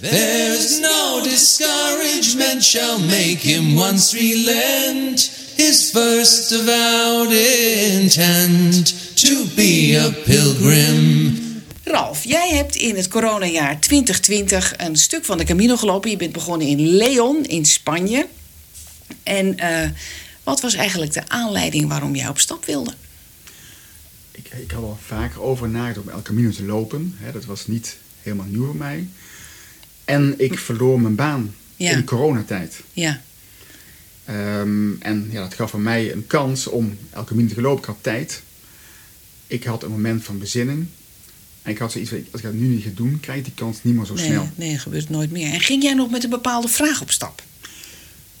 There's no discouragement shall make him once relent his first avowed intent to be a pilgrim. Ralf, jij hebt in het coronajaar 2020 een stuk van de Camino gelopen. Je bent begonnen in Leon in Spanje. En eh, wat was eigenlijk de aanleiding waarom jij op stap wilde? Ik, ik had al vaker over nagedacht om El Camino te lopen. Hè, dat was niet helemaal nieuw voor mij. En ik verloor mijn baan Ja. in coronatijd. Ja, Ehm, en ja, dat gaf voor mij een kans om El Camino te gaan lopen. Ik had tijd. Ik had een moment van bezinning. En ik had zoiets van, als ik dat nu niet ga doen, krijg ik die kans niet meer zo nee, snel. nee, dat gebeurt nooit meer. En ging jij nog met een bepaalde vraag op stap?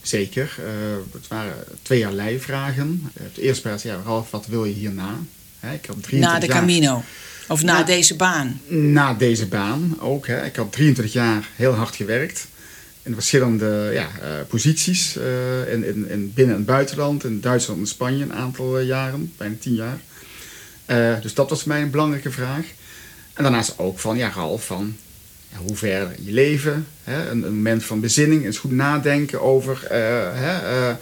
Zeker. eh, het waren twee vragen. Uh, het eerste was, ja, Ralf, wat wil je hierna? Hè, ik had 23 Na de jaar- Camino? Of na Na- deze baan? Na deze baan ook. Hè. Ik had 23 jaar heel hard gewerkt. In verschillende ja, eh, posities. eh, in, in, in binnen- en buitenland. In Duitsland en Spanje een aantal eh, jaren. Bijna 10 jaar. Dus dat was voor mij een belangrijke vraag. En daarnaast ook van, ja Ralf, van ja, hoe ver je leven. Hè, een, een moment van bezinning. Eens goed nadenken over hè,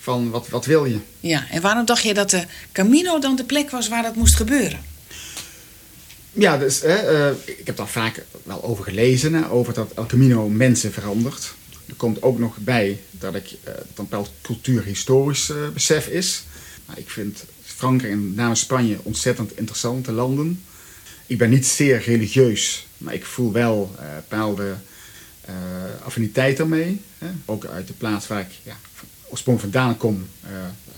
van wat, wat wil je. Ja, en waarom dacht je dat de Camino dan de plek was waar dat moest gebeuren? Ja, dus, hè, eh, ik heb daar vaak wel over gelezen, hè, over dat El Camino mensen verandert. Er komt ook nog bij dat ik eh, dat een bepaald cultuurhistorisch eh, besef is. Maar ik vind Frankrijk en met name Spanje ontzettend interessante landen. Ik ben niet zeer religieus, maar ik voel wel eh bepaalde eh, affiniteit daarmee. Hè. Ook uit de plaats waar ik ja, oorspronkelijk vandaan kom, eh,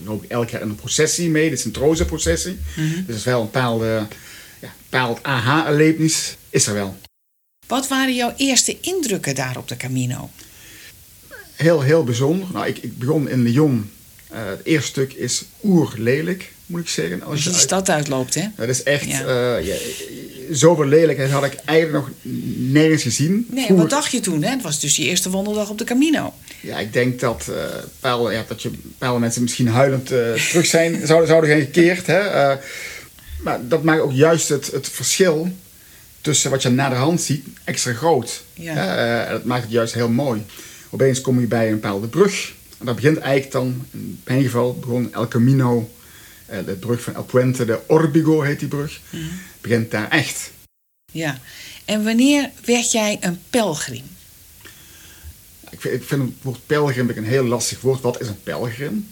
loop ik elk jaar in een processie mee. Dit is een trozenprocessie. Dus het is wel een bepaalde, ja, bepaald aha-erlevenis is er wel. Wat waren jouw eerste indrukken daar op de Camino? Heel, heel bijzonder. Nou, ik, ik begon in Lyon. Eh, het eerste stuk is oerlelijk, moet ik zeggen. Als Als je die uit- stad uitloopt, hè? Dat is echt... Ja. eh, ja, zoveel lelijkheid had ik eigenlijk nog nergens gezien. Nee, Vroeger- wat dacht je toen? Hè? Het was dus je eerste wandeldag op de Camino. Ja, ik denk dat, bepaalde, ja, dat je bepaalde mensen misschien huilend terug zijn, zouden, zouden zijn gekeerd. Hè? Maar dat maakt ook juist het, het verschil tussen wat je na de hand ziet extra groot. Ja. Hè? Eh, dat maakt het juist heel mooi. Opeens kom je bij een bepaalde brug. En dat begint eigenlijk dan, in mijn geval begon El Camino, eh, de brug van El Puente de Orbigo heet die brug. Begint daar echt. Ja. En wanneer werd jij een pelgrim? Ik vind, ik vind het woord pelgrim een heel lastig woord. Wat is een pelgrim?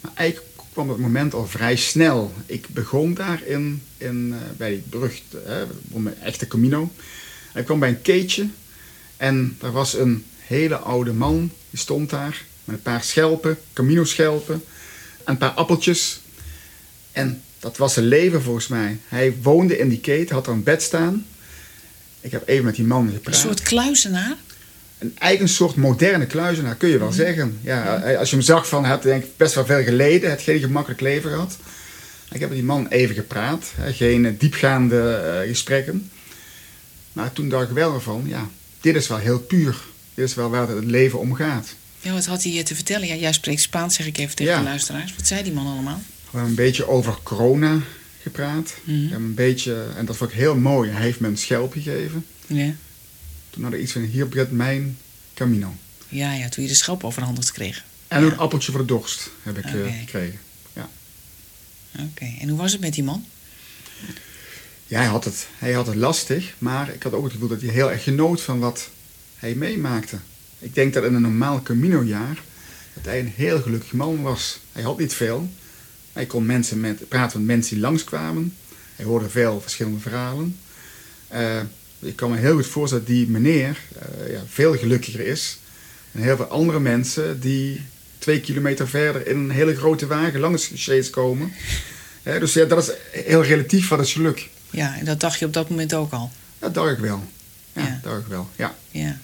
Maar eigenlijk kwam het moment al vrij snel. Ik begon daar in, in, eh, bij die brug, mijn echte Camino. Ik kwam bij een keetje en er was een hele oude man. Die stond daar met een paar schelpen, Camino-schelpen en een paar appeltjes. En dat was zijn leven volgens mij. Hij woonde in die keten, had er een bed staan. Ik heb even met die man Een gepraat. soort kluizenaar? Een eigen soort moderne kluizenaar, kun je wel zeggen. Ja, als je hem zag van, hij had denk ik best wel veel geleden, het geen gemakkelijk leven gehad. Ik heb met die man even gepraat, hè, geen eh, diepgaande eh, gesprekken. Maar toen dacht ik wel van, ja, dit is wel heel puur. Dit is wel waar het leven om gaat. Ja, wat had hij je te vertellen? Ja, jij spreekt Spaans, zeg ik even tegen Ja. de luisteraars. Wat zei die man allemaal? We hebben een beetje over corona gepraat. Mhm. Een beetje, en dat vond ik heel mooi, hij heeft me een schelp gegeven. Ja. Toen had ik iets van, hier begint mijn camino. Ja, ja, toen je de schelp overhandigd kreeg. En een appeltje voor de dorst heb ik eh, Oké. gekregen. Oké, en hoe was het met die man? Ja, hij had, het, hij had het lastig, maar ik had ook het gevoel dat hij heel erg genoot van wat hij meemaakte. Ik denk dat in een normaal Camino-jaar dat hij een heel gelukkig man was. Hij had niet veel. Hij kon mensen met, praten met mensen die langskwamen. Hij hoorde veel verschillende verhalen. Eh, ik kan me heel goed voorstellen dat die meneer eh, ja, veel gelukkiger is. En heel veel andere mensen die twee kilometer verder in een hele grote wagen langs gesjeest komen. Dus ja, dat is heel relatief wat is geluk. Ja, en dat dacht je op dat moment ook al. Dat dacht ik wel. Ja, Ja. dacht ik wel. Ja. Ja.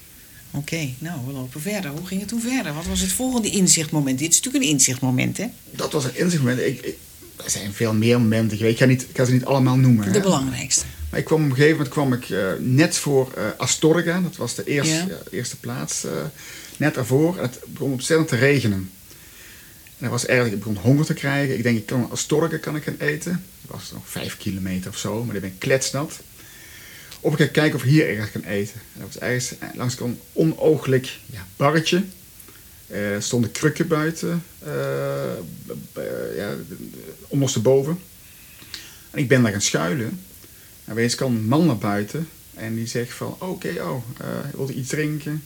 Oké, nou, we lopen verder. Hoe ging het toen verder? Wat was het volgende inzichtmoment? Dit is natuurlijk een inzichtmoment, hè? Dat was een inzichtmoment. Ik, ik, er zijn veel meer momenten geweest. Ik ga, niet, ik ga ze niet allemaal noemen. De hè. belangrijkste. Maar ik kwam op een gegeven moment kwam ik, eh, net voor eh, Astorga. Dat was de eerste, Ja. ja, eerste plaats. eh, net daarvoor. En het begon ontzettend te regenen. En dat was eigenlijk, ik begon honger te krijgen. Ik denk, ik kan Astorga kan ik gaan eten. Dat was nog vijf kilometer of zo. Maar ik ben kletsnat. Of ik ga kijken of ik hier ergens kan eten. En dat was ergens langs een onooglijk ja, barretje. Eh, Er stonden krukken buiten, eh, b- b- ja, ondersteboven. En ik ben daar gaan schuilen. En kwam een man naar buiten en die zegt van, oké, oh, eh wil je iets drinken?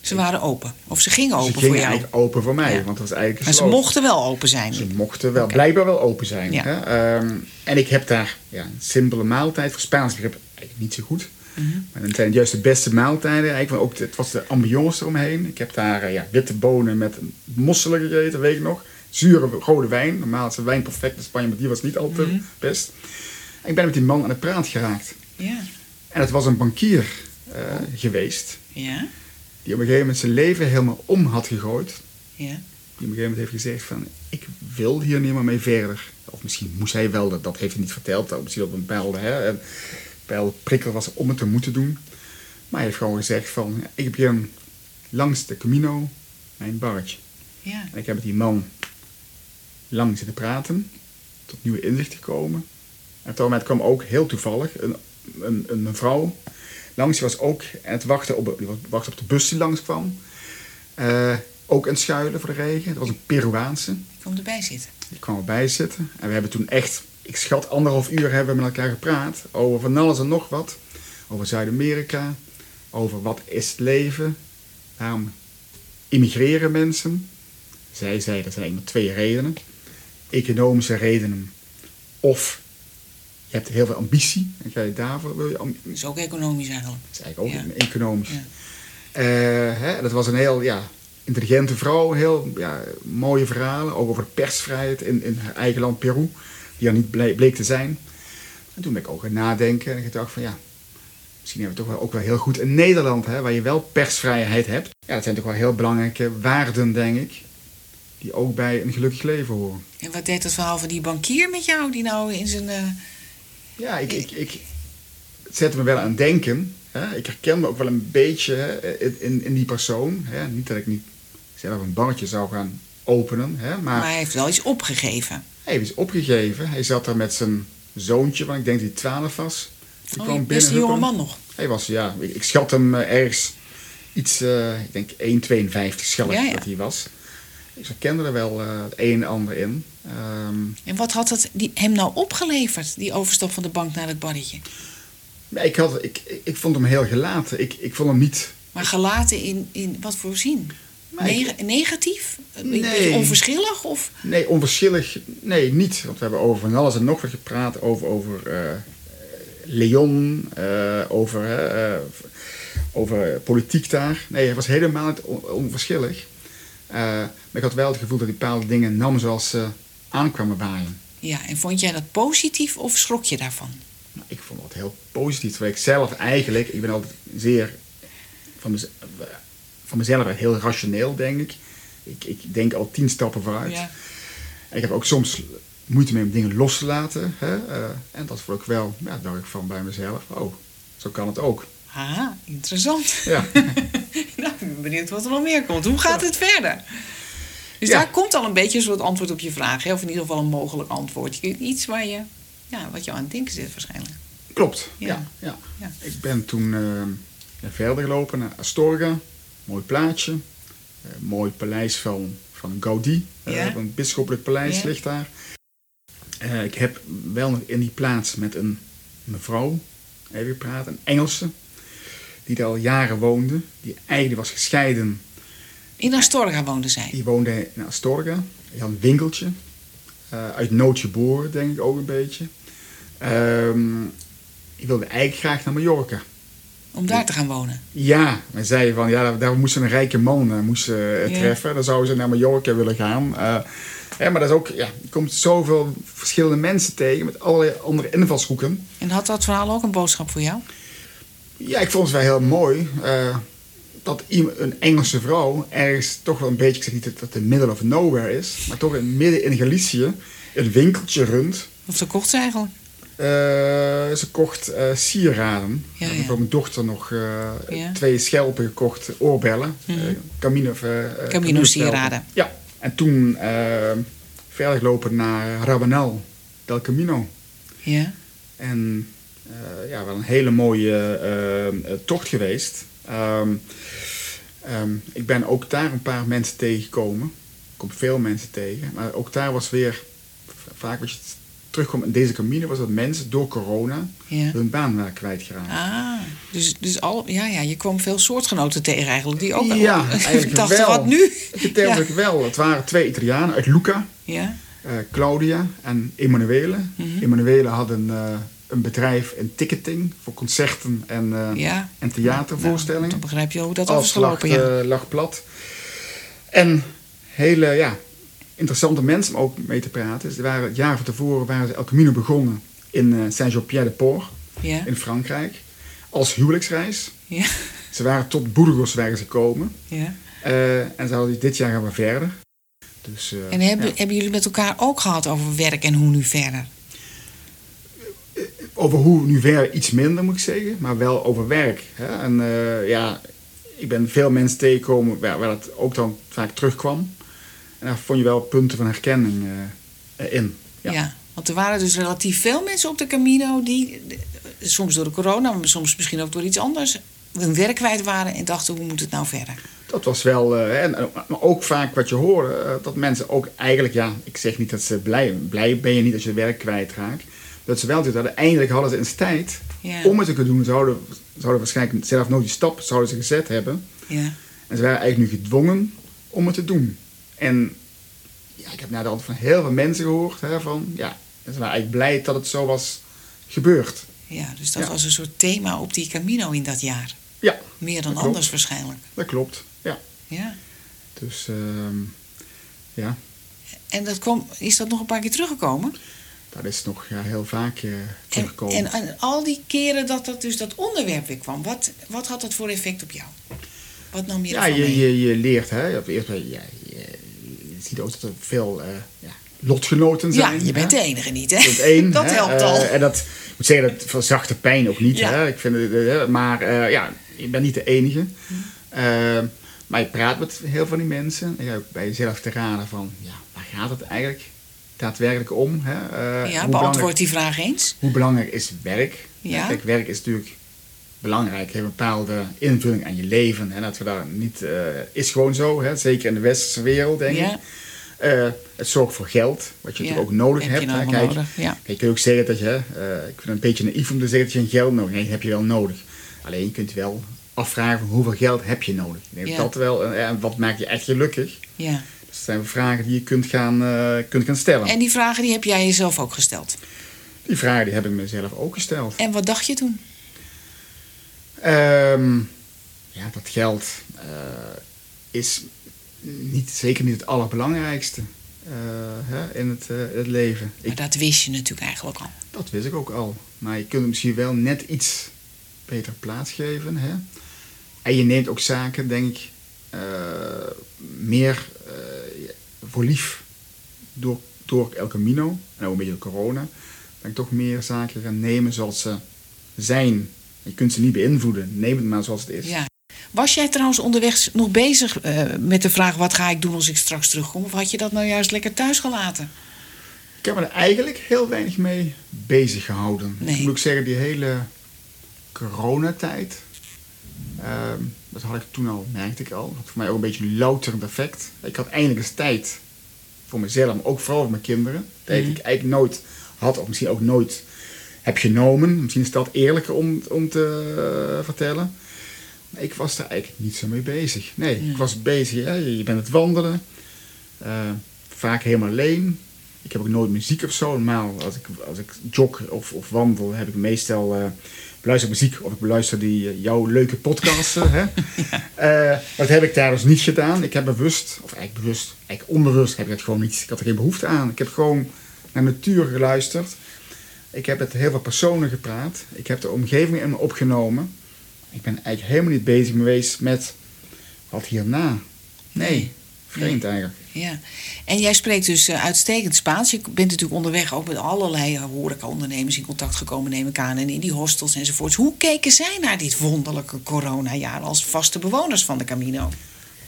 Ze waren open. Of ze gingen Ze open gingen voor jou. eigenlijk open voor mij, Ja. want was eigenlijk Maar ze mochten wel open zijn. Ze mochten wel, blijkbaar wel open zijn. Ja. Hè? Ehm, en ik heb daar ja, een simpele maaltijd, voor Spaans begrip eigenlijk niet zo goed. Mhm. Maar dan zijn het juist de beste maaltijden. Eigenlijk, want ook het was de ambiance eromheen. Ik heb daar eh, ja, witte bonen met mosselen gegeten, weet ik nog. Zure rode wijn. Normaal is de wijn perfect in Spanje, maar die was niet altijd Mhm. best. En ik ben met die man aan de praat geraakt. Ja. En het was een bankier eh, geweest. Ja. Die op een gegeven moment zijn leven helemaal om had gegooid. Ja. Die op een gegeven moment heeft gezegd van, ik wil hier niet meer mee verder. Of misschien moest hij wel, dat, dat heeft hij niet verteld. Of misschien op een bepaalde, hè, een bepaalde prikkel was om het te moeten doen. Maar hij heeft gewoon gezegd van, ik heb hier een- langs de Camino mijn barretje. Ja. En ik heb met die man lang zitten praten, tot nieuwe inzichten komen. En op dat moment kwam ook heel toevallig een, een, een mevrouw langs. Die was ook aan het wachten op, die wachtte op de bus die langskwam. Eh ook aan het schuilen voor de regen. Dat was een Peruaanse. Ik kom erbij zitten. Die kwam erbij zitten. En we hebben toen echt, ik schat anderhalf uur hebben we met elkaar gepraat. Over van alles en nog wat. Over Zuid-Amerika. Over wat is het leven. Waarom immigreren mensen. Zij zei, er zijn maar twee redenen. Economische redenen. Of je hebt heel veel ambitie. En ga je daarvoor, wil je Dat is ook economisch eigenlijk. dat is eigenlijk ook Ja. een economisch. Ja. Eh, hè, dat was een heel ja, intelligente vrouw, heel ja, mooie verhalen, ook over persvrijheid in, in haar eigen land Peru, die er niet ble- bleek te zijn. En toen ben ik ook gaan nadenken en ik dacht van ja, misschien hebben we het toch wel ook wel heel goed in Nederland, hè, waar je wel persvrijheid hebt. Ja, dat zijn toch wel heel belangrijke waarden, denk ik, die ook bij een gelukkig leven horen. En wat deed dat verhaal van die bankier met jou? Die nou in zijn... eh, Ja, ik, ik, ik, het zette me wel aan denken. Hè. Ik herken me ook wel een beetje hè, in, in, die persoon. Hè. Niet dat ik niet zelf een barretje zou gaan openen. Hè. Maar, maar hij heeft wel iets opgegeven. hij is opgegeven. Hij zat daar met zijn zoontje, want ik denk dat hij 12 was. Die Oh, best een huppelen. jonge man nog. Hij was, ja, ik, ik schat hem eh, ergens iets, eh, ik denk 1,52 schat ik Ja, ja. dat hij was. Ik herkende er wel eh, het een en ander in. Ehm, En wat had het die, hem nou opgeleverd, die overstap van de bank naar het barretje? ik, had, ik, ik, vond hem heel gelaten. Ik, ik vond hem niet Maar gelaten in, in wat voor zin? Neg- negatief? Een Nee. beetje onverschillig? Of? Nee, onverschillig. Nee, niet. Want we hebben over van alles en nog wat gepraat. Over, over eh, Leon, eh, over, over politiek daar. Nee, hij was helemaal niet on- onverschillig. Eh, maar ik had wel het gevoel dat hij bepaalde dingen nam zoals ze aankwamen waaien. Ja, en vond jij dat positief of schrok je daarvan? Nou, ik vond dat heel positief. Terwijl ik zelf eigenlijk, ik ben altijd zeer van, mez- van mezelf heel rationeel, denk ik. ik. Ik denk al tien stappen vooruit. Ja. Ik heb ook soms moeite mee om dingen los te laten. Hè? eh, en dat vond ik wel, ja, dacht ik van bij mezelf, oh, zo kan het ook. Ah, interessant. Ja. nou, ik ben benieuwd wat er nog meer komt. Hoe gaat het verder? Dus Ja. daar komt al een beetje een soort antwoord op je vraag. Hè? Of in ieder geval een mogelijk antwoord. Je- Iets waar je, ja, wat je aan het denken zit waarschijnlijk. Klopt, Ja. ja. Ik ben toen eh, ja, verder gelopen naar Astorga. Mooi plaatje. Eh, mooi paleis van, van Gaudi. Ja. een bisschoppelijk paleis ligt daar. Eh, ik heb wel nog in die plaats met een mevrouw even gepraat, een Engelse. Die daar al jaren woonde. Die eigenlijk was gescheiden In Astorga woonde zij. Die woonde in Astorga. Die had een winkeltje. Eh, uit nood geboren, denk ik ook een beetje. Ehm die wilde eigenlijk graag naar Mallorca. Om daar te gaan wonen. Ja, men zei van ja, daar, moest een rijke man eh, moest, ze, eh, Ja. treffen. Dan zouden ze naar Mallorca willen gaan. Hè, maar dat is ook, ja, je komt zoveel verschillende mensen tegen met allerlei andere invalshoeken. En had dat verhaal ook een boodschap voor jou? Ja, ik vond het wel heel mooi eh, dat een Engelse vrouw ergens toch wel een beetje, ik zeg niet dat het de middle of nowhere is, maar toch in, midden in Galicië een winkeltje runt. Of ze kocht ze eigenlijk? Eh, ze kocht eh, sieraden. Ja, Ik heb ja. voor mijn dochter nog Ja. twee schelpen gekocht, oorbellen. Mhm. Camino, Camino sieraden. Ja, en toen verder gelopen naar Rabanal del Camino. Ja. En ja, wel een hele mooie eh, tocht geweest. Ehm, ehm, ik ben ook daar een paar mensen tegengekomen. Ik kom veel mensen tegen. Maar ook daar was weer vaak wat je terugkomt in deze camino was dat mensen door corona Ja. hun baan waren kwijtgeraakt. Ah, dus, dus al, ja, ja, je kwam veel soortgenoten tegen eigenlijk. Die ook Ja, eigenlijk dachten, wel. wat nu? Gedeeltelijk wel. Het waren twee Italianen uit Lucca. Ja, eh, Claudia en Emanuele. Mhm. Emanuele had een, eh, een bedrijf in ticketing voor concerten en, eh, ja. en theatervoorstellingen. Nou, dan begrijp je hoe dat af is Alles lag, gelopen, ja. eh, lag plat. En hele ja, interessante mensen om ook mee te praten. Ze waren, het jaar van tevoren waren ze El Camino begonnen in eh, Saint-Jean-Pierre-de-Port Ja, in Frankrijk. Als huwelijksreis. ja, Ze waren tot Burgos waren ze gekomen. ja. En ze hadden dit jaar gaan we verder. Dus, En hebben, hebben jullie met elkaar ook gehad over werk en hoe nu verder? Over hoe nu verder iets minder moet ik zeggen, maar wel over werk. Hè? En eh, ja, ik ben veel mensen tegengekomen waar, waar het ook dan vaak terugkwam. En daar vond je wel punten van herkenning eh, in. Ja. Ja. want er waren dus relatief veel mensen op de Camino die, eh, soms door de corona, maar soms misschien ook door iets anders, hun werk kwijt waren en dachten, hoe moet het nou verder? Dat was wel, en, maar ook vaak wat je hoorde, dat mensen ook eigenlijk, ja, ik zeg niet dat ze blij, blij ben je niet als je werk kwijtraakt. Dat ze wel dit hadden, eindelijk hadden ze eens tijd Ja. om het te kunnen doen. Ze zouden, zouden waarschijnlijk zelf nooit die stap zouden ze gezet hebben. Ja, En ze waren eigenlijk nu gedwongen om het te doen. En ja, ik heb naar de hand van heel veel mensen gehoord hè, van, ja, en ze waren eigenlijk blij dat het zo was gebeurd. ja dus dat Ja. was een soort thema op die Camino in dat jaar. Ja, Meer dan klopt. anders waarschijnlijk. dat klopt. Ja, Ja. dus ehm, ja, En dat kwam, is dat nog een paar keer teruggekomen? Dat is nog ja, heel vaak eh, En, teruggekomen. en, en al die keren dat, dat, dus dat onderwerp weer kwam, wat, wat had dat voor effect op jou? Wat nam je ja, mee? je, je, je leert, hè. Op eerst, ja, je, je ziet ook dat er veel eh, ja, lotgenoten ja, zijn. je bent hè. de enige niet, hè? Dat één. dat hè, helpt eh, al. en dat, ik moet zeggen, dat verzacht de pijn ook niet. Ja. Hè? Ik vind het, eh, maar eh, ja, je bent niet de enige. Hm. Eh, maar je praat met heel veel van die mensen. En je hebt bij jezelf te raden van, ja, waar gaat het eigenlijk daadwerkelijk om? Hè? Eh, ja, beantwoord die vraag eens. Hoe belangrijk is werk? Ja. Kijk, werk is natuurlijk belangrijk. Heeft een bepaalde invulling aan je leven. En dat we daar niet... eh, is gewoon zo, hè? zeker in de westerse wereld, denk Ja. ik. Eh, het zorgt voor geld, wat je Ja, natuurlijk ook nodig heb je hebt. nou hè. wel Kijk, nodig, ja. kijk, je kunt ook zeggen dat je, hè, ik vind het een beetje naïef om te zeggen dat je een geld nodig hebt. Nee, heb je wel nodig. Alleen je kunt je wel afvragen van hoeveel geld heb je nodig. Ik denk dat wel, en en wat maakt je echt gelukkig? Ja. Dat zijn vragen die je kunt gaan, eh, kunt gaan stellen. En die vragen die heb jij jezelf ook gesteld. Die vragen die heb ik mezelf ook gesteld. En wat dacht je toen? Ehm, ja, dat geld eh, is niet, zeker niet het allerbelangrijkste eh, hè, in het, het leven. Maar Ik, dat wist je natuurlijk eigenlijk al. dat wist ik ook al. Maar je kunt het misschien wel net iets beter plaatsgeven. Hè? En je neemt ook zaken, denk ik, meer voor lief door, door El Camino. En ook een beetje door corona. Ben ik toch meer zaken gaan nemen zoals ze zijn. Je kunt ze niet beïnvloeden. Neem het maar zoals het is. Ja. Was jij trouwens onderweg nog bezig eh, met de vraag: wat ga ik doen als ik straks terugkom? Of had je dat nou juist lekker thuis gelaten? Ik heb me er eigenlijk heel weinig mee bezig gehouden. Nee. Ik moet ook zeggen, die hele coronatijd, ehm, dat had ik toen al, merkte ik al. Dat had voor mij ook een beetje een louterend effect. Ik had eindelijk eens tijd voor mezelf, maar ook vooral voor mijn kinderen. Tijd die ik eigenlijk nooit had, of misschien ook nooit heb genomen. Misschien is dat eerlijker om, om te eh, vertellen. Maar ik was daar eigenlijk niet zo mee bezig. Nee, Ja. ik was bezig, hè, je bent het wandelen. eh, vaak helemaal alleen. Ik heb ook nooit muziek of zo. Normaal, als ik, als ik jog of, of wandel, heb ik meestal eh beluister muziek of ik beluister die, eh, jouw leuke podcasts. eh, hè. Eh, dat heb ik daar dus niet gedaan. Ik heb bewust, of eigenlijk bewust, eigenlijk onbewust heb ik het gewoon niet. Ik had er geen behoefte aan. Ik heb gewoon naar natuur geluisterd. Ik heb met heel veel personen gepraat. Ik heb de omgeving in me opgenomen. Ik ben eigenlijk helemaal niet bezig geweest met wat hierna. Nee, vreemd eigenlijk. Ja. En jij spreekt dus eh, uitstekend Spaans. Je bent natuurlijk onderweg ook met allerlei eh, horecaondernemers in contact gekomen, neem ik aan. En in die hostels enzovoorts. Hoe keken zij naar dit wonderlijke coronajaar als vaste bewoners van de Camino?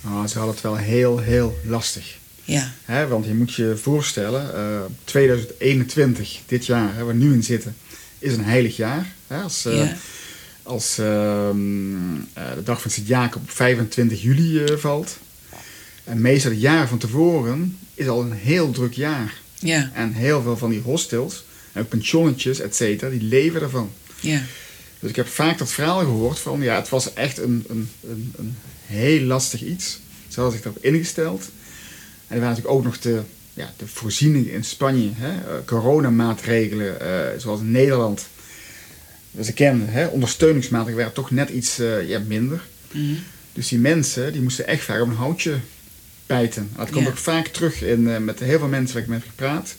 Nou, ze hadden het wel heel, heel lastig. Ja, Hè, want je moet je voorstellen, eh 2021, dit jaar, waar we nu in zitten, is een heilig jaar. Hè? Als, Ja. als ehm, eh, de dag van Sint-Jacob op 25 juli valt. En meestal het jaar van tevoren is al een heel druk jaar. Ja, En heel veel van die hostels, en ook pensionnetjes, et cetera, die leven ervan. ja, Dus ik heb vaak dat verhaal gehoord van, ja, het was echt een, een, een, een heel lastig iets. Ze hadden zich erop ingesteld. En er waren natuurlijk ook nog de, ja, de voorzieningen in Spanje, hè, eh, coronamaatregelen, eh, zoals in Nederland. Dus ik ken, hè, ondersteuningsmaatregelen waren toch net iets eh, ja, minder. Mhm. Dus die mensen, die moesten echt vaak op een houtje bijten. En dat komt Ja. ook vaak terug in, eh, met heel veel mensen waar ik mee heb gepraat.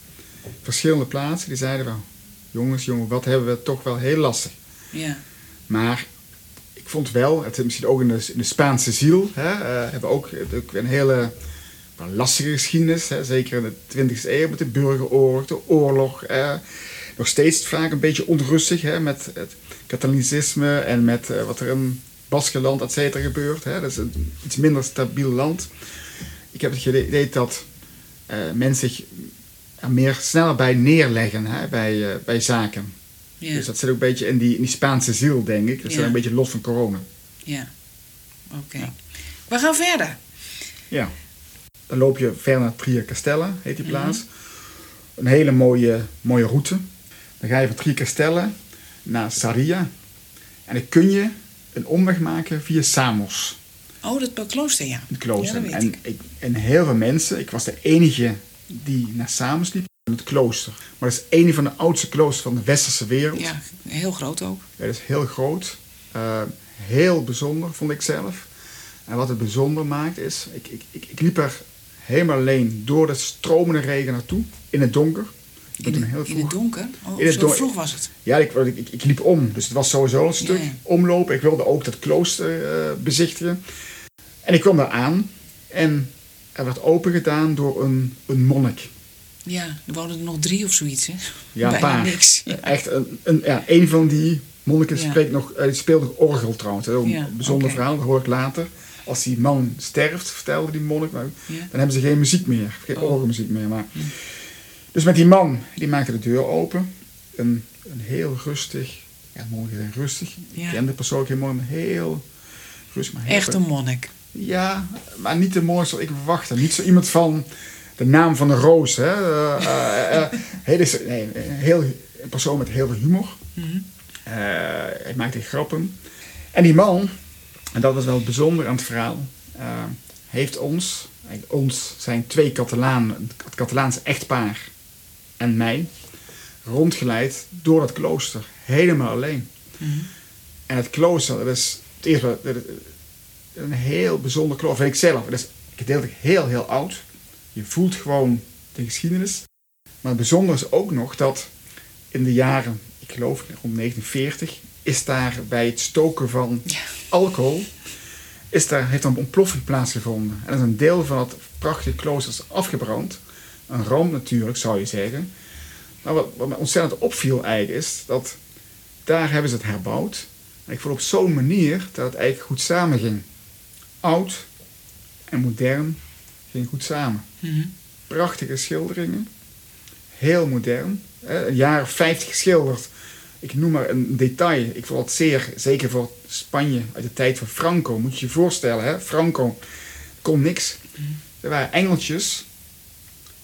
Verschillende plaatsen, die zeiden van, jongens, jongen, wat hebben we toch wel heel lastig. ja, Maar ik vond wel, het is misschien ook in de, in de Spaanse ziel, hè, eh, hebben we ook, het ook een hele wel lastige geschiedenis. Hè, zeker in de 20e eeuw met de burgeroorlog, de oorlog. eh, nog steeds vaak een beetje onrustig hè, met het katholicisme en met eh, wat er in Baskeland, et cetera, gebeurt. Hè. Dat is een iets minder stabiel land. Ik heb het idee dat eh, mensen zich er meer sneller bij neerleggen hè, bij, eh, bij zaken. ja, Dus dat zit ook een beetje in die, in die Spaanse ziel, denk ik. Dat Ja. zit een beetje los van corona. ja. Oké. We gaan verder. Ja. Dan loop je verder naar Tria Castella, heet die plaats. Een hele mooie, mooie route. Dan ga je van Tria Castella naar Saria. En dan kun je een omweg maken via Samos, Oh, dat klooster, ja. het klooster. Ja, en, ik. en heel veel mensen, ik was de enige die naar Samos liep, in het klooster. Maar dat is een van de oudste kloosters van de westerse wereld. Ja, heel groot ook. Ja, dat is heel groot. Eh, heel bijzonder, vond ik zelf. En wat het bijzonder maakt is, ik, ik, ik, ik liep er helemaal alleen door de stromende regen naartoe, in het donker. In, heel in het donker? Oh, In het zo don- vroeg was het. Ja, ik, ik, ik, liep om, dus het was sowieso een stuk Ja. omlopen. Ik wilde ook dat klooster eh, bezichtigen. En ik kwam daar aan en er werd open gedaan door een, een monnik. Ja, er woonden er nog drie of zoiets, hè? Ja, een Bijna paar. niks. Ja. Echt een, een, ja, een van die monniken Ja. spreekt nog, eh, die speelt nog orgel trouwens. Een Ja, bijzonder verhaal, dat hoor ik later. Als die man sterft, vertelde die monnik, maar dan hebben ze geen muziek meer. Geen Oh. orgelmuziek meer. Maar. Dus met die man, die maakte de deur open. Een, een heel rustig, ja, monniken zijn rustig. Ik ken de persoon ook helemaal heel rustig. Maar heel Echt een monnik. Ja, maar niet de mooiste wat ik verwachtte. Niet zo iemand van de naam van de roos. Hè? Hele, nee, een heel, een persoon met heel veel humor. Mhm. Eh, hij maakte grappen. En die man, en dat was wel bijzonder aan het verhaal, heeft ons, ons zijn twee Catalanen, het Catalaanse echtpaar en mij, rondgeleid door dat klooster. Helemaal alleen. Mhm. En het klooster, dat is het eerste, een heel bijzonder klooster, vind ik zelf. Het is gedeeltelijk heel, heel oud. Je voelt gewoon de geschiedenis. Maar het bijzondere is ook nog dat in de jaren, ik geloof rond 1940, is daar bij het stoken van alcohol, is daar, heeft een ontploffing plaatsgevonden. En dat is een deel van het prachtige klooster is afgebrand. Een ramp natuurlijk, zou je zeggen. Maar wat, wat me ontzettend opviel eigenlijk is dat daar hebben ze het herbouwd. En ik vond op zo'n manier dat het eigenlijk goed samenging. Oud en modern ging goed samen. Mhm. Prachtige schilderingen. Heel modern. hè, Een jaar of 50 geschilderd. Ik noem maar een detail. Ik vond het zeer, zeker voor Spanje uit de tijd van Franco. Moet je je voorstellen, hè? Franco kon niks. Er waren engeltjes.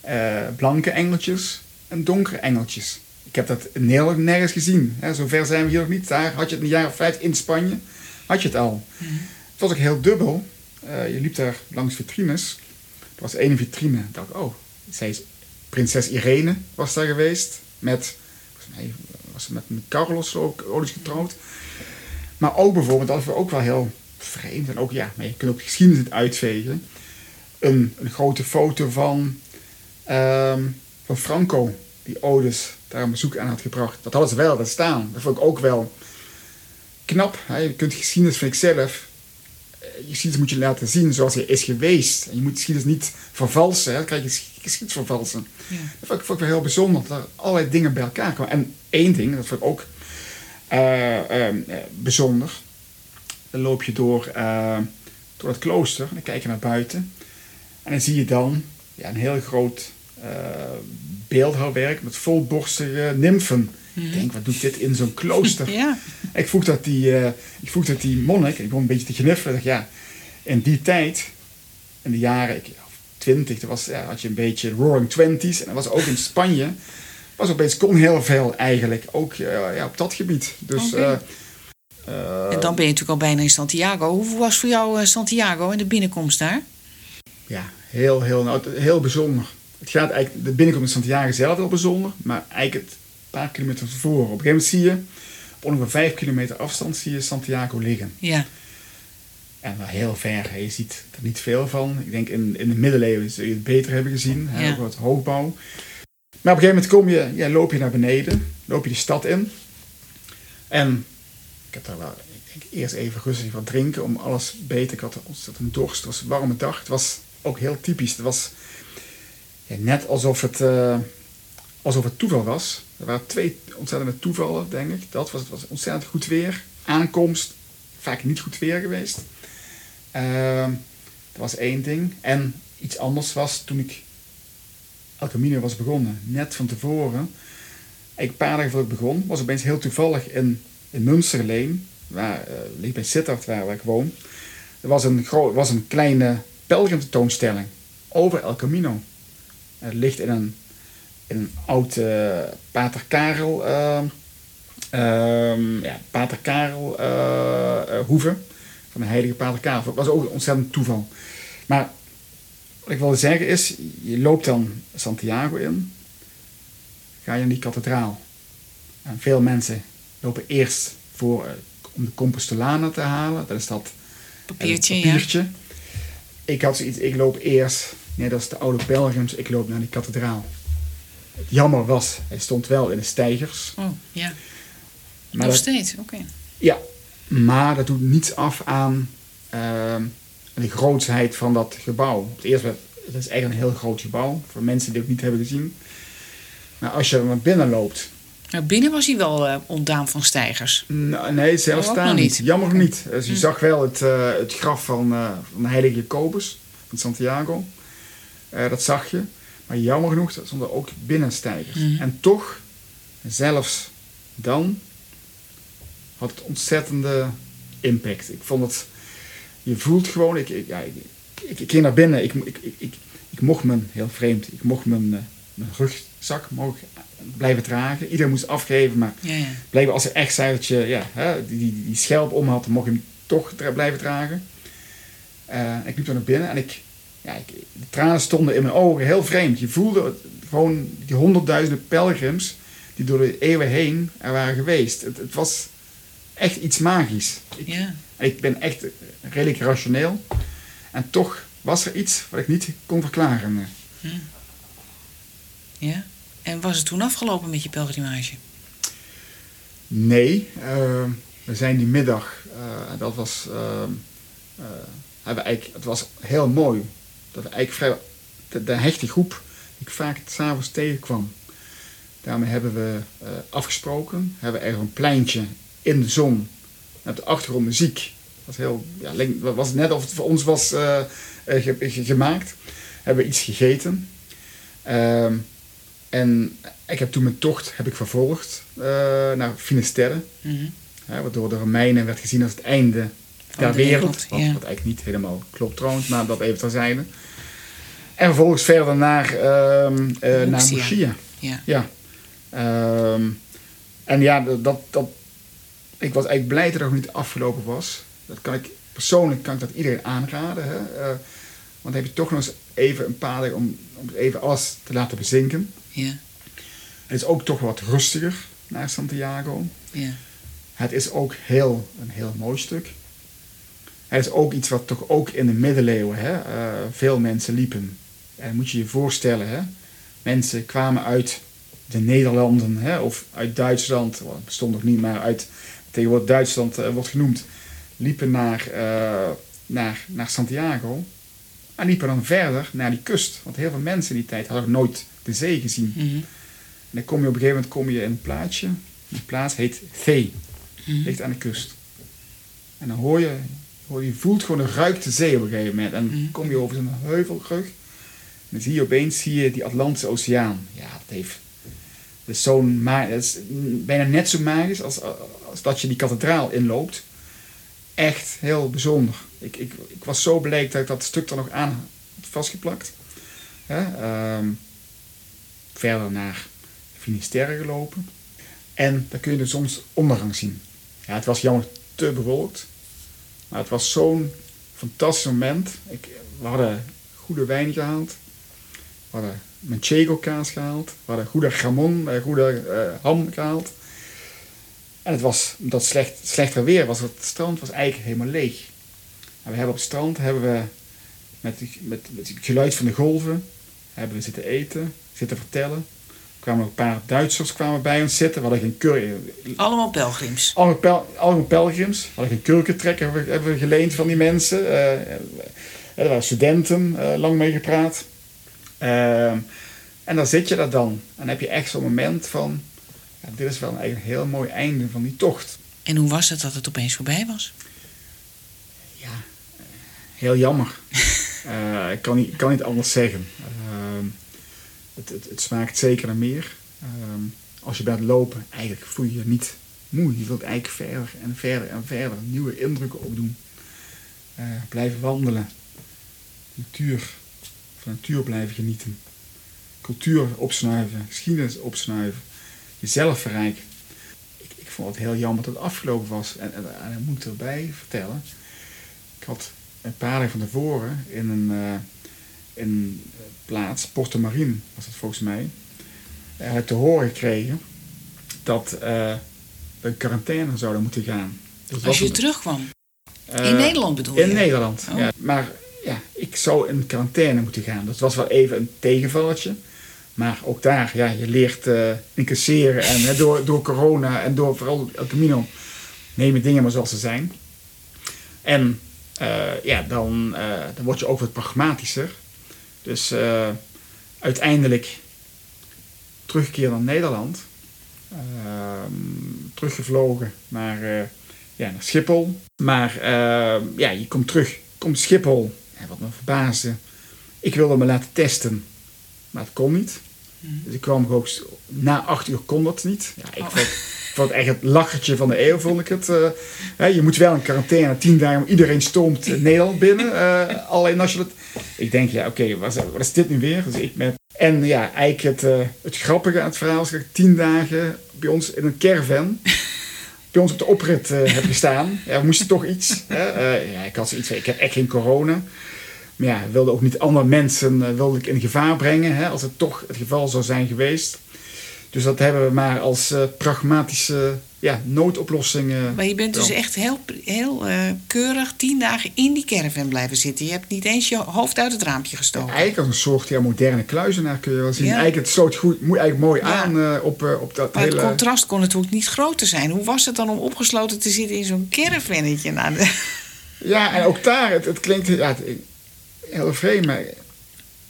eh, blanke engeltjes en donkere engeltjes. Ik heb dat in Nederland nergens gezien. Hè. Zover zijn we hier nog niet. Daar had je het in de jaren 50 in Spanje. Had je het al. Het was ook heel dubbel. Eh, je liep daar langs vitrines. Er was één vitrine. Ik dacht, oh, zij is, prinses Irene was daar geweest. Met, mij was ze met, Carlos ook ooit getrouwd. Maar ook bijvoorbeeld, dat was ook wel heel vreemd. En ook, ja, maar je kunt ook de geschiedenis niet uitvegen. Een, een grote foto van, ehm, van Franco, die Odes daar een bezoek aan had gebracht. Dat hadden ze wel staan. Dat vond ik ook wel knap. Je kunt geschiedenis, vind ik zelf, geschiedenis moet je laten zien zoals hij is geweest. En je moet geschiedenis niet vervalsen. Hè? Dan krijg je ges- geschiedenis vervalsen. Ja. Dat vond ik, vond ik wel heel bijzonder. Dat er allerlei dingen bij elkaar kwamen. En één ding, dat vond ik ook eh, eh, bijzonder. Dan loop je door, eh, door het klooster. En dan kijk je naar buiten. En dan zie je dan ja, een heel groot beeldhouwwerk met volborstige nymfen Ik denk, wat doet dit in zo'n klooster? Ja. Ik vroeg dat die, eh, ik vroeg dat die monnik, en ik begon een beetje te gniffelen. Ik dacht, ja, in die tijd, in de jaren ik, twintig, was, ja, had je een beetje roaring twenties. En dat was ook in Spanje, was opeens, kon heel veel eigenlijk, ook eh, ja, op dat gebied. Dus, eh, En dan ben je natuurlijk al bijna in Santiago. Hoe was voor jou Santiago en de binnenkomst daar? ja, heel, heel, nou, heel bijzonder. Het gaat eigenlijk, de binnenkomst van Santiago zelf heel bijzonder, maar eigenlijk het paar kilometer tevoren. Op een gegeven moment zie je, op ongeveer vijf kilometer afstand, zie je Santiago liggen. Ja. En wel heel ver. Je ziet er niet veel van. Ik denk in, in de middeleeuwen zul je het beter hebben gezien. Hè, Ja. wat hoogbouw. Maar op een gegeven moment kom je, ja, loop je naar beneden. Loop je de stad in. En ik heb daar wel, ik denk eerst even rustig wat drinken om alles beter. Ik had ontzettend dorst. Het was een warme dag. Het was ook heel typisch. Het was ja, net alsof het, eh, alsof het toeval was. Er waren twee ontzettende toevallen, denk ik. Dat was, het was ontzettend goed weer. Aankomst, vaak niet goed weer geweest. Ehm, dat was één ding. En iets anders was toen ik El Camino was begonnen. Net van tevoren, eigenlijk een paar dagen voordat ik begon, was opeens heel toevallig in, in Münsterleen, waar, ligt bij Sittard waar, waar ik woon. Er was een, was een kleine pelgrimtentoonstelling over El Camino. Het ligt in een, een oud eh, Pater Karel, ehm, ehm, ja, Pater Karel eh, eh, hoeve van de heilige Pater Karel. Dat was ook een ontzettend toeval. Maar wat ik wilde zeggen is, je loopt dan Santiago in, ga je in die kathedraal. En veel mensen lopen eerst voor eh, om de Compostolana te halen. Dat is dat Papiertje, ja. Ik had zoiets, ik loop eerst, net als de oude pelgrims, ik loop naar die kathedraal. Het jammer was, hij stond wel in de stijgers. Oh, ja. Maar Nog dat- steeds, oké. Ja, maar dat doet niets af aan ehm, de grootsheid van dat gebouw. Het eerste, het is eigenlijk een heel groot gebouw, voor mensen die het niet hebben gezien. Maar als je er naar binnen loopt, Nou, binnen was hij wel eh, ontdaan van stijgers. nou, nee, zelfs Oh, daar niet. Jammer Oké. niet. Dus je zag wel het, eh, het graf van, eh, van de heilige Jacobus, van Santiago. Dat zag je. Maar jammer genoeg stonden ook binnenstijgers. Mhm. En toch, zelfs dan, had het ontzettende impact. Ik vond het, je voelt gewoon, ik, ik, ja, ik, ik, ik ging naar binnen, ik, ik, ik, ik, mocht mijn, heel vreemd, ik mocht mijn, eh, mijn rugzak mocht blijven dragen. Iedereen moest afgeven, maar Ja, ja. blijkbaar als ze echt zei dat je ja, hè, die, die, die schelp om had, dan mocht je hem toch blijven dragen. Eh, ik liep er naar binnen en ik, ja, ik, de tranen stonden in mijn ogen, heel vreemd. Je voelde gewoon die honderdduizenden pelgrims die door de eeuwen heen er waren geweest. Het, het was echt iets magisch. Ik, ja. ik ben echt redelijk rationeel. En toch was er iets wat ik niet kon verklaren. ja. En was het toen afgelopen met je pelgrimage? Nee, eh, we zijn die middag, eh, dat was, eh, hebben eigenlijk, het was heel mooi. Dat we eigenlijk vrij, de, de hechte groep die ik vaak s'avonds tegenkwam. Daarmee hebben we eh, afgesproken, hebben er een pleintje in de zon, met de achtergrond muziek. Dat was, heel, ja, was net of het voor ons was eh, eh, ge- ge- gemaakt. Hebben we iets gegeten. Ehm, en ik heb toen mijn tocht heb ik vervolgd naar Finisterre. Mhm. Hè, wat door de Romeinen werd gezien als het einde De wereld. wat, eigenlijk niet helemaal klopt trouwens, maar dat even terzijde. En vervolgens verder naar, eh naar. Murcia. Ja. Ja. Ehm, en ja, dat, dat, dat, ik was eigenlijk blij dat het nog niet afgelopen was. Dat kan ik, persoonlijk kan ik dat iedereen aanraden. Hè? Eh, want dan heb je toch nog eens even een paar dagen om, om even alles te laten bezinken. Ja. Het is ook toch wat rustiger naar Santiago. Ja. Het is ook heel, een heel mooi stuk. Het is ook iets wat toch ook in de middeleeuwen hè, eh, veel mensen liepen. En moet je je voorstellen, hè, mensen kwamen uit de Nederlanden hè, of uit Duitsland, well, het bestond nog niet, maar uit tegenwoordig Duitsland eh, wordt genoemd, liepen naar, eh, naar, naar Santiago en liepen dan verder naar die kust. Want heel veel mensen in die tijd hadden nooit de zee gezien. Mhm. En dan kom je op een gegeven moment kom je in een plaatsje. Die plaats heet Thee. Mhm. Ligt aan de kust. En dan hoor je, je voelt gewoon een ruikt de zee op een gegeven moment. En dan Mhm. kom je over zo'n heuvelrug. En dan zie je opeens zie je die Atlantische Oceaan. Ja, dat heeft, is, zo'n is bijna net zo magisch als, als dat je die kathedraal inloopt. Echt heel bijzonder. Ik, ik, ik was zo blij dat ik dat stuk er nog aan had vastgeplakt. Ehm, verder naar Finisterre gelopen. En daar kun je de zonsondergang zien. Ja, het was jammer te bewolkt. Maar het was zo'n fantastisch moment. Ik, we hadden goede wijn gehaald. We hadden manchego kaas gehaald. We hadden goede gamon, eh, goede eh, ham gehaald. En het was, het slecht, slechter weer was, het strand was eigenlijk helemaal leeg. En we hebben op het strand hebben we met, met, met het geluid van de golven hebben we zitten eten, zitten vertellen. Kwamen een paar Duitsers kwamen bij ons zitten. We hadden geen. Allemaal pelgrims. Allemaal, pel, allemaal pelgrims. We hadden geen kurkentrek hebben we, hebben we geleend van die mensen. Eh, er waren studenten, eh, lang mee gepraat. En dan zit je daar dan. En dan heb je echt zo'n moment van... Ja, dit is wel een, een heel mooi einde van die tocht. En hoe was het dat het opeens voorbij was? Ja, heel jammer. Ik, kan niet, ik kan niet anders zeggen. Het, het, smaakt zeker naar meer. Ehm, als je bent lopen, eigenlijk voel je je niet moe. Je wilt eigenlijk verder en verder en verder nieuwe indrukken opdoen. Eh, blijven wandelen. Natuur. Van natuur blijven genieten. Cultuur opsnuiven. Geschiedenis opsnuiven. Jezelf verrijken. Ik, ik vond het heel jammer dat het afgelopen was. En, en, ik moet erbij vertellen. Ik had een paar dagen van tevoren in een, eh, in plaats, Porto Marine was het volgens mij, eh, te horen gekregen dat eh, we in quarantaine zouden moeten gaan. Dus Als je een- terugkwam. eh, In Nederland bedoel In je? Nederland, Oh. ja. Maar ja, ik zou in quarantaine moeten gaan. Dat was wel even een tegenvalletje. Maar ook daar, ja, je leert eh incasseren. En door, door corona en door vooral El Camino neem je dingen maar zoals ze zijn. En eh, ja, dan, eh, dan word je ook wat pragmatischer. Dus eh, uiteindelijk teruggekeerd naar Nederland. Ehm, teruggevlogen naar, eh, ja, naar Schiphol. Maar eh, ja, je komt terug, komt Schiphol. En wat me verbaasde, ik wilde me laten testen, maar het kon niet. Dus ik kwam ook, na acht uur kon dat niet. Ja, ik Oh. vond, vond het echt het lachertje van de eeuw, vond ik het. eh. Je moet wel in quarantaine, tien dagen, iedereen stoomt Nederland binnen. alleen als je dat... Ik denk, ja, oké, wat, is- wat is dit nu weer? Dus ik met... En ja, eigenlijk het, eh, het grappige aan het verhaal is dat ik tien dagen bij ons in een caravan bij ons op de oprit eh heb gestaan. Ja, we moesten toch iets. Hè? Eh, ja, ik had zoiets ik heb echt geen corona. Maar ja, wilde ook niet andere mensen wilde ik in gevaar brengen. Hè, als het toch het geval zou zijn geweest. Dus dat hebben we maar als pragmatische ja, noodoplossing. eh, Maar je bent dus echt heel, heel eh, keurig tien dagen in die caravan blijven zitten. Je hebt niet eens je hoofd uit het raampje gestoken. Eigenlijk als een soort ja, moderne kluizenaar kun je wel zien. Ja. Eigenlijk het sloot goed, eigenlijk mooi Ja. aan eh, op, eh, op dat Maar het hele... contrast kon natuurlijk niet groter zijn. Hoe was het dan om opgesloten te zitten in zo'n caravannetje? Nou, de- Ja, en ook daar, het, het klinkt ja, het- heel vreemd, maar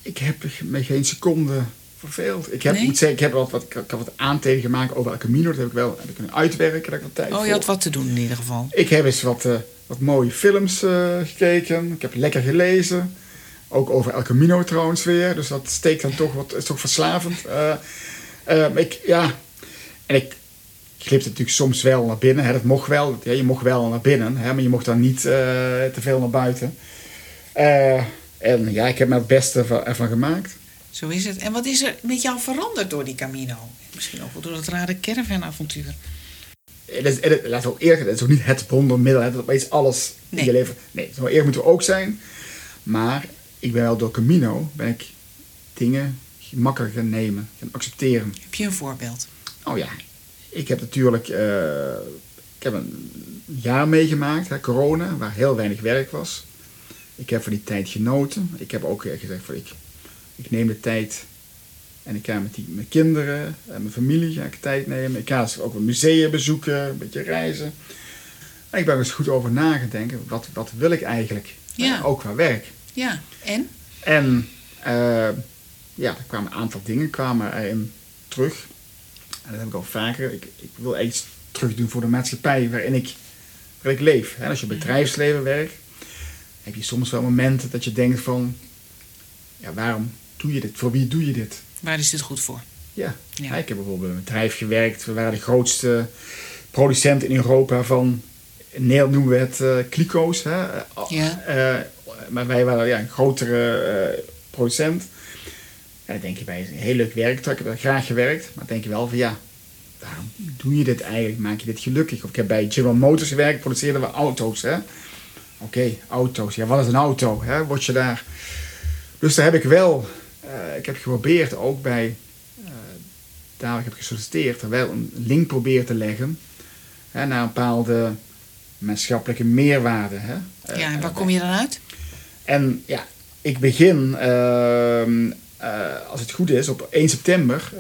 ik heb me geen seconde verveeld. Ik heb, Nee? moet zeggen, ik heb wat, wat, ik heb wat aantekeningen gemaakt over El Camino. Dat heb ik wel heb ik kunnen uitwerken. Dat ik wat tijd oh, je voor. had wat te doen in ieder geval. Ik heb eens wat, eh, wat mooie films eh, gekeken. Ik heb lekker gelezen. Ook over El Camino trouwens weer. Dus dat steekt dan toch wat, is toch verslavend. Eh, ik, ja, en ik, glipte natuurlijk soms wel naar binnen. Hè. Dat mocht wel. Ja, je mocht wel naar binnen. Hè, maar je mocht dan niet te veel naar buiten. En ja, ik heb me het beste van, ervan gemaakt. Zo is het. En wat is er met jou veranderd door die Camino? Misschien ook wel door dat rare caravanavontuur. Het is, het, laten we ook het is ook niet het wondermiddel. hè, Dat is alles in je leven. Nee, zo eerlijk moeten we ook zijn. Maar ik ben wel door Camino ben ik dingen makkelijker gaan nemen, gaan accepteren. Heb je een voorbeeld? Oh ja, ik heb natuurlijk eh, ik heb een jaar meegemaakt, hè, corona, waar heel weinig werk was. Ik heb van die tijd genoten. Ik heb ook eh, gezegd van ik, ik neem de tijd en ik ga met die, mijn kinderen en mijn familie ga ik tijd nemen. Ik ga ook een museum bezoeken, een beetje reizen. En ik ben er eens goed over na gaan denken, wat, wat wil ik eigenlijk? Ja. Ook qua werk. Ja, en? En eh, ja, er kwamen een aantal dingen kwamen erin terug. En dat heb ik al vaker. Ik, ik wil iets terug doen voor de maatschappij waarin ik, waarin ik leef. En als je het bedrijfsleven werkt, heb je soms wel momenten dat je denkt van... Ja, waarom doe je dit? Voor wie doe je dit? Waar is dit goed voor? Ja. Ja. ik heb bijvoorbeeld bij een bedrijf gewerkt. We waren de grootste producent in Europa van... Nederland noemen we het eh kliko's. Hè? Ja. eh, maar wij waren ja, een grotere eh, producent. En dan denk je bij een heel leuk werk. Ik heb daar graag gewerkt. Maar dan denk je wel van ja, waarom doe je dit eigenlijk? Maak je dit gelukkig? Of ik heb bij General Motors gewerkt. Produceerden we auto's. hè. Oké, auto's. Ja, wat is een auto? Hè? Word je daar... Dus daar heb ik wel... eh, ik heb geprobeerd ook bij... eh, daar waar ik heb gesolliciteerd... er wel een link proberen te leggen... Hè, naar een bepaalde maatschappelijke meerwaarde. Hè? Eh, Ja, en waar kom je dan uit? en ja, ik begin, ehm, eh, als het goed is, op 1 september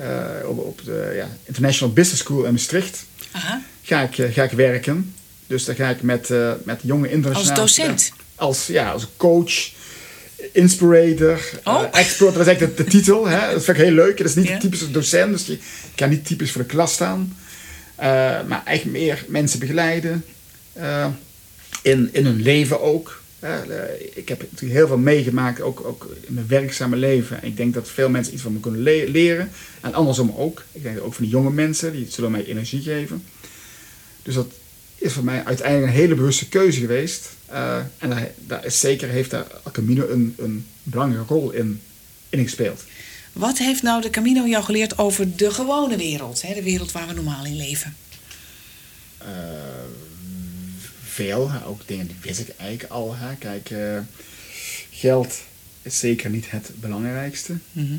op, op de ja, International Business School in Maastricht Aha. ga ik, ga ik werken. Dus daar ga ik met, met jonge internationale... Als docent? Als, ja, als coach, inspirator, Oh. eh, expert. Dat is eigenlijk de, de titel. Hè? Dat vind ik heel leuk. Dat is niet Ja. typisch docent, dus je kan niet typisch voor de klas staan. Eh, maar eigenlijk meer mensen begeleiden. eh, in, in hun leven ook. ik heb natuurlijk heel veel meegemaakt, ook, ook in mijn werkzame leven. En ik denk dat veel mensen iets van me kunnen le- leren. En andersom ook. Ik denk ook van die jonge mensen, die zullen mij energie geven. Dus dat is voor mij uiteindelijk een hele bewuste keuze geweest. Eh, en daar, daar is zeker heeft daar El Camino een, een belangrijke rol in, in gespeeld. Wat heeft nou de Camino jou geleerd over de gewone wereld? Hè? De wereld waar we normaal in leven. Eh, veel, ook dingen die wist ik eigenlijk al. Hè. Kijk, eh, geld is zeker niet het belangrijkste. Mhm.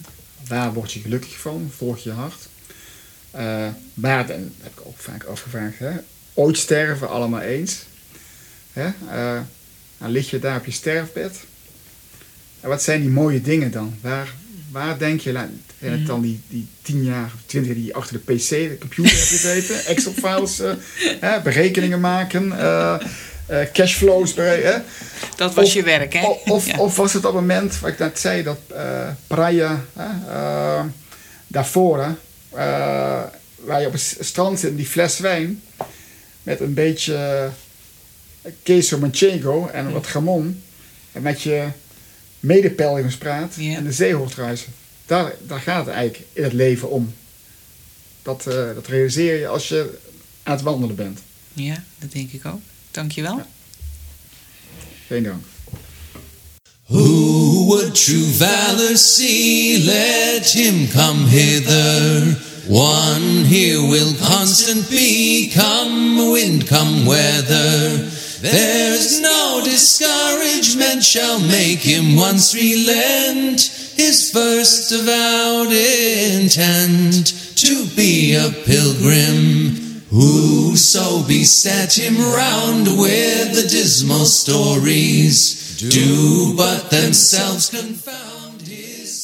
Waar word je gelukkig van? Volg je hart. Eh, maar, en dat heb ik ook vaak afgevraagd, hè? Ooit sterven allemaal eens. Hè? Eh, dan lig je daar op je sterfbed. En wat zijn die mooie dingen dan? Waar, waar denk je, zijn het dan die, die tien jaar of twintig jaar die je achter de pc, de computer hebt gezeten, Excel-files, eh, hè, berekeningen maken, eh, cashflows, hè? Dat was Of- je werk, hè? Of, of, Ja. of was het op het moment, wat ik net zei, dat Praia, daarvoor, waar je op het strand zit, die fles wijn, met een beetje eh, queso manchego en wat gamon, en met je medepelgrims praat Ja. en de zee hoort ruisen. Daar, daar gaat het eigenlijk in het leven om. Dat, eh, dat realiseer je als je aan het wandelen bent. Ja, dat denk ik ook. Dankjewel. Ja. Geen dank. Who would true valor see? Let him come hither. One here will constant be, come wind, come weather. There's no discouragement shall make him once relent his first avowed intent to be a pilgrim. Whoso beset him round with the dismal stories do but themselves confound.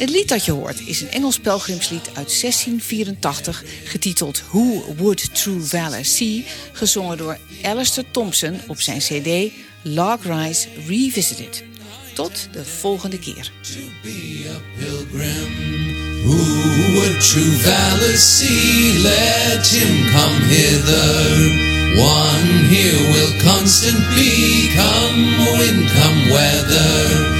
Het lied dat je hoort is een Engels pelgrimslied uit 1684, getiteld Who Would True Valor See, gezongen door Alistair Thompson op zijn CD Log Rise Revisited. Tot de volgende keer. be a pilgrim. Who would true valor see? Let him come hither. One here will constant be, come wind, come weather.